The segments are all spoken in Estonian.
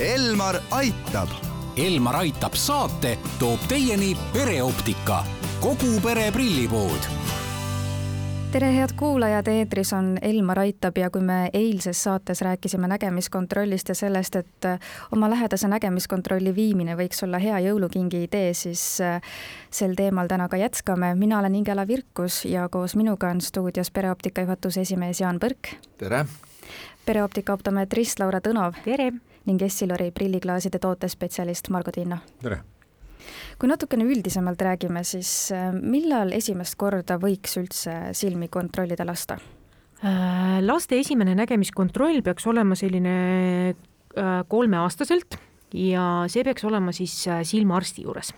Elmar aitab. Elmar aitab saate toob teieni pereoptika, kogu pere prillipood tere, head kuulajad, eetris on Elmar Aitab ja kui me eilses saates rääkisime nägemiskontrollist ja sellest, et oma lähedase nägemiskontrolli viimine võiks olla hea jõulukingi idee, siis äh, sel teemal täna ka jätkame. mina olen Ingela Virkus ja koos minuga on stuudios pereoptika juhatuse esimees Jaan Põrk. tere! pereoptika optometrist Laura Tõnov. tere! Ning Essilori prilliklaaside tootespetsialist Margo Tinno. tere! kui natukene üldisemalt räägime, siis äh, millal esimest korda võiks üldse silmi kontrollida lasta? Äh, laste esimene nägemiskontroll peaks olema selline äh, kolmeaastaselt ja see peaks olema siis silmaarsti juures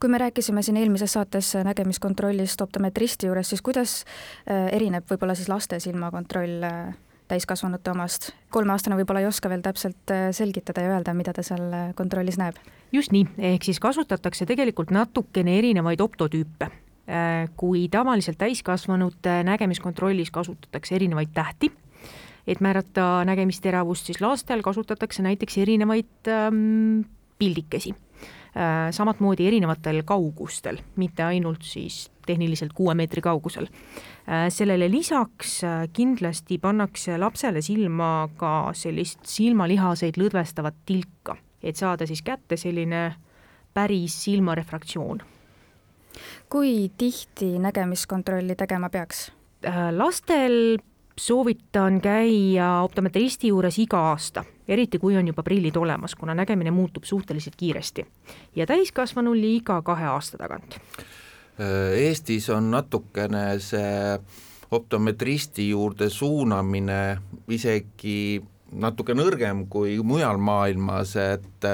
kui me rääkisime siin eelmises saates nägemiskontrollist optometristi juures, siis kuidas erineb võib-olla siis laste silmakontroll täiskasvanute omast. kolmeaastane võib-olla ei oska veel täpselt äh, selgitada ja öelda, mida ta seal äh, kontrollis näeb. just nii, ehk siis kasutatakse tegelikult natukene erinevaid optotüüpe. Äh, kui tavaliselt täiskasvanute nägemiskontrollis kasutatakse erinevaid tähti, et määrata nägemisteravust, siis lastel kasutatakse näiteks erinevaid ähm, pildikesi samamoodi erinevatel kaugustel, mitte ainult siis tehniliselt kuue meetri kaugusel. Äh, sellele lisaks äh, kindlasti pannakse lapsele silma ka sellist silmalihaseid lõdvestavat tilka, et saada siis kätte selline päris silmarefraktsioon. kui tihti nägemiskontrolli tegema peaks? lastel soovitan käia optometristi juures iga aasta, eriti kui on juba prillid olemas, kuna nägemine muutub suhteliselt kiiresti. ja täiskasvanul iga kahe aasta tagant. Eestis on natukene see optometristi juurde suunamine isegi natuke nõrgem kui mujal maailmas, et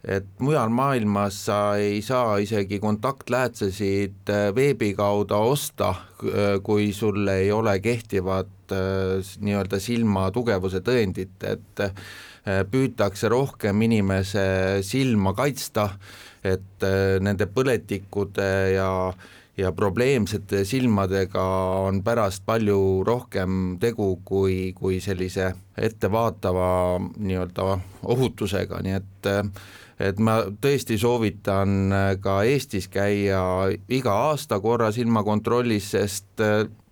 et mujal maailmas sa ei saa isegi kontaktläätsesid veebi kaudu osta, kui sul ei ole kehtivat Äh, nii-öelda silma tugevuse tõendit, et äh, püütakse rohkem inimese silma kaitsta, et äh, nende põletikude ja ja probleemsete silmadega on pärast palju rohkem tegu kui, kui sellise ettevaatava nii-öelda ohutusega, nii et et ma tõesti soovitan ka Eestis käia iga aasta korra silmakontrollis, sest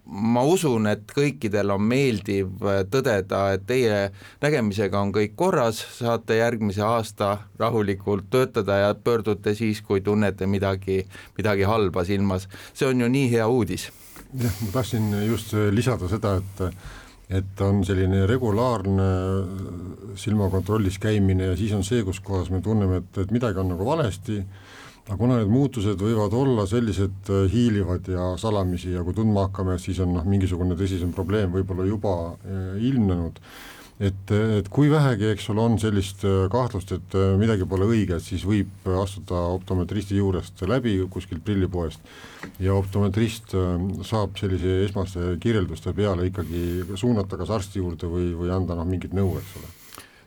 ma usun, et kõikidel on meeldiv tõdeda, et teie nägemisega on kõik korras, saate järgmise aasta rahulikult töötada ja pöördute siis, kui tunnete midagi, midagi halba silmas. see on ju nii hea uudis. jah, ma tahtsin just lisada seda, et et on selline regulaarne silmakontrollis käimine ja siis on see, kus kohas me tunneme, et, et midagi on nagu valesti aga kuna need muutused võivad olla sellised äh, hiilivad ja salamisi ja kui tundma hakkame, siis on noh, mingisugune tõsisem probleem võib-olla juba äh, ilmnenud, et, et kui vähegi, eks ole, on sellist äh, kahtlust, et midagi pole õige, siis võib astuda optometristi juurest läbi kuskilt prillipoest ja optometrist saab sellise esmaste kirjelduste peale ikkagi suunata kas arsti juurde või, või anda noh, mingit nõu, eks ole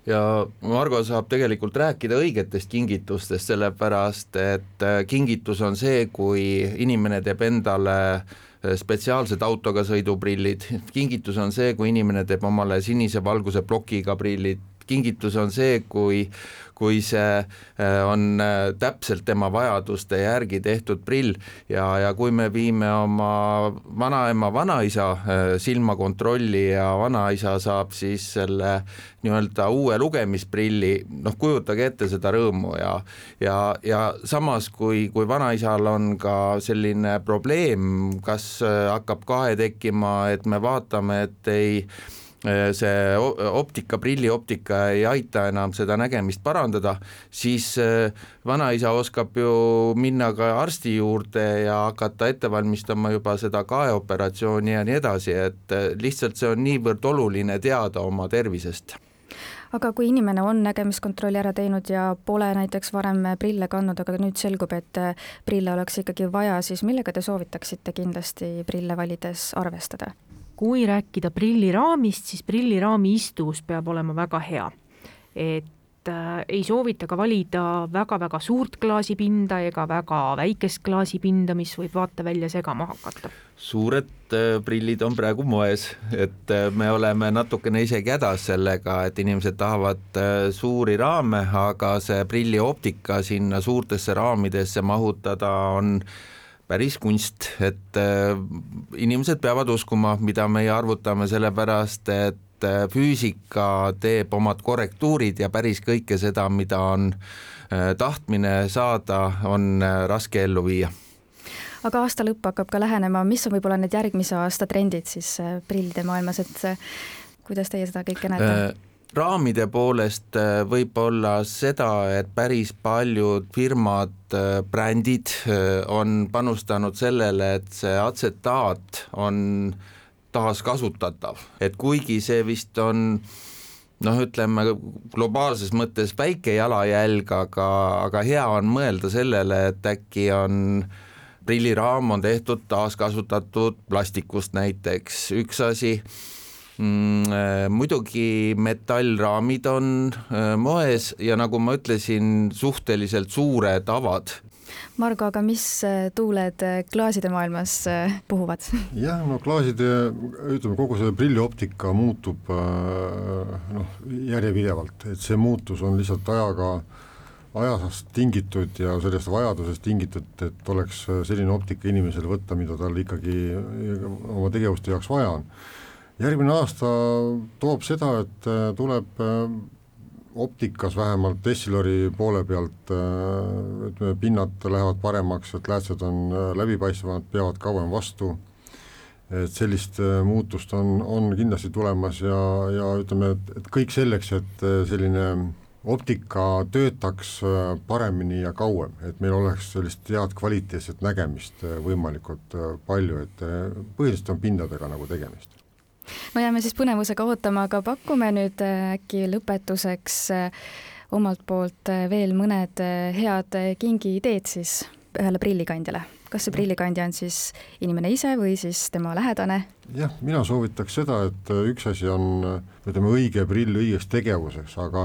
ja Margo saab tegelikult rääkida õigetest kingitustest, sellepärast et äh, kingitus on see, kui inimene teeb endale äh, spetsiaalsed autoga sõiduprillid, kingitus on see, kui inimene teeb omale sinise valguse plokiga prillid, kingitus on see, kui kui see äh, on äh, täpselt tema vajaduste järgi tehtud prill ja, ja kui me viime oma vanaema, vanaisa äh, silmakontrolli ja vanaisa saab siis selle nii-öelda uue lugemisprilli, noh, kujutage ette seda rõõmu ja ja, ja samas, kui, kui vanaisal on ka selline probleem, kas hakkab kahe tekkima, et me vaatame, et ei see optika, prillioptika ei aita enam seda nägemist parandada, siis äh, vanaisa oskab ju minna ka arsti juurde ja hakata ette valmistama juba seda kaeoperatsiooni ja nii edasi, et äh, lihtsalt see on niivõrd oluline teada oma tervisest aga kui inimene on nägemiskontrolli ära teinud ja pole näiteks varem prille kandnud, aga nüüd selgub, et prille oleks ikkagi vaja, siis millega te soovitaksite kindlasti prille valides arvestada? Kui rääkida prilliraamist, siis prilliraami istuvus peab olema väga hea. et äh, ei soovita ka valida väga-väga suurt klaasipinda ega väga väikest klaasipinda, mis võib vaatevälja segama hakata. suured äh, prillid on praegu moes, et äh, me oleme natukene isegi hädas sellega, et inimesed tahavad suuri raame, aga see prillioptika sinna suurtesse raamidesse mahutada on päris kunst, et inimesed peavad uskuma, mida meie arvutame, sellepärast et äh, füüsika teeb omad korrektuurid ja päris kõike seda, mida on äh, tahtmine saada, on äh, raske ellu viia aga aasta lõpp hakkab ka lähenema, mis on võib-olla need järgmise aasta trendid siis prillide maailmas, et kuidas teie seda kõike näete? Raamide poolest võib olla seda, et päris paljud firmad, brändid on panustanud sellele, et see atsetaat on äh, taaskasutatav, et kuigi see vist on noh, ütleme globaalses mõttes väike jalajälg, aga, aga hea on mõelda sellele, et äkki on prilliraam on tehtud taaskasutatud plastikust näiteks, üks asi. Muidugi metallraamid on äh, moes ja nagu ma ütlesin, suhteliselt suured avad Margo, aga mis äh, tuuled äh, klaaside maailmas äh, puhuvad? jah, no klaaside, ütleme kogu see prillioptika muutub noh, järjepidevalt, et see muutus on lihtsalt ajaga, ajast tingitud ja sellest vajadusest tingitud, et oleks selline optika inimesel võtta, mida tal ikkagi oma tegevuste jaoks vaja on. Järgmine aasta toob seda, et tuleb optikas vähemalt Essilori poole pealt ütleme, pinnad lähevad paremaks, et läätsed on äh, läbipaistvamad, peavad kauem vastu, et sellist äh, muutust on, on kindlasti tulemas ja, ja ütleme, et, et kõik selleks, et äh, selline optika töötaks paremini ja kauem, et meil oleks sellist head kvaliteetset nägemist võimalikult palju, et põhiliselt on pindadega nagu tegemist no jääme siis põnevusega ootama, aga pakume nüüd äh, äkki lõpetuseks äh, omalt poolt äh, veel mõned head kingiideed siis ühele prillikandjale. kas see prillikandja on siis inimene ise või siis tema lähedane? jah, mina soovitaks seda, et üks asi on ütleme, õige prill õigeks tegevuseks, aga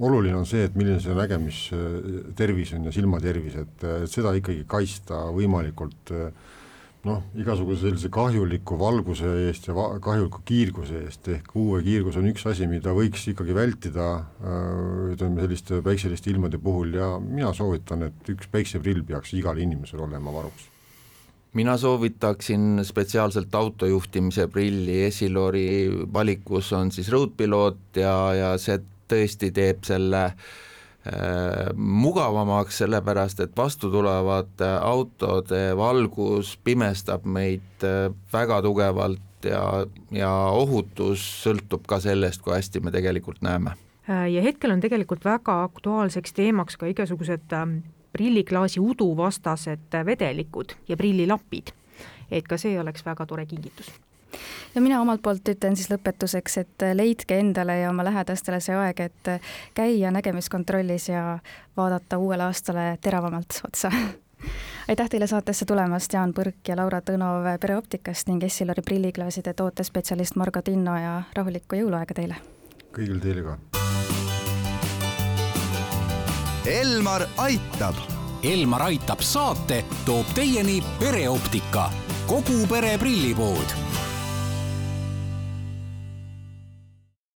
oluline on see, et milline see nägemistervis on ja silmatervis, et, seda ikkagi kaitsta võimalikult äh, noh, igasuguse sellise kahjuliku valguse eest ja va-, kahjuliku kiirguse eest, ehk UV-kiirgus on üks asi, mida võiks ikkagi vältida äh, ütleme, selliste päikseliste ilmade puhul ja mina soovitan, et üks päikseprill peaks igal inimesel olema varuks. mina soovitaksin spetsiaalselt autojuhtimise prilli, Essilori valikus on siis Roadpilot ja, ja see tõesti teeb selle Äh, mugavamaks, sellepärast et vastutulevate autode valgus pimestab meid äh, väga tugevalt ja, ja ohutus sõltub ka sellest, kui hästi me tegelikult näeme. Äh, ja hetkel on tegelikult väga aktuaalseks teemaks ka igasugused prilliklaasi udu vastased vedelikud ja prillilapid. et ka see oleks väga tore kingitus ja mina omalt poolt ütlen siis lõpetuseks, et leidke endale ja oma lähedastele see aeg, et käia nägemiskontrollis ja vaadata uuele aastale teravamalt otsa aitäh teile saatesse tulemast, Jaan Põrk ja Laura Tõnov Pereoptikast ning Essilori prilliklaaside tootespetsialist Margo Tinno ja rahulikku jõuluaega teile! kõigile teile ka! Elmar aitab! Elmar aitab saate toob teieni pereoptika, kogu pere prillipood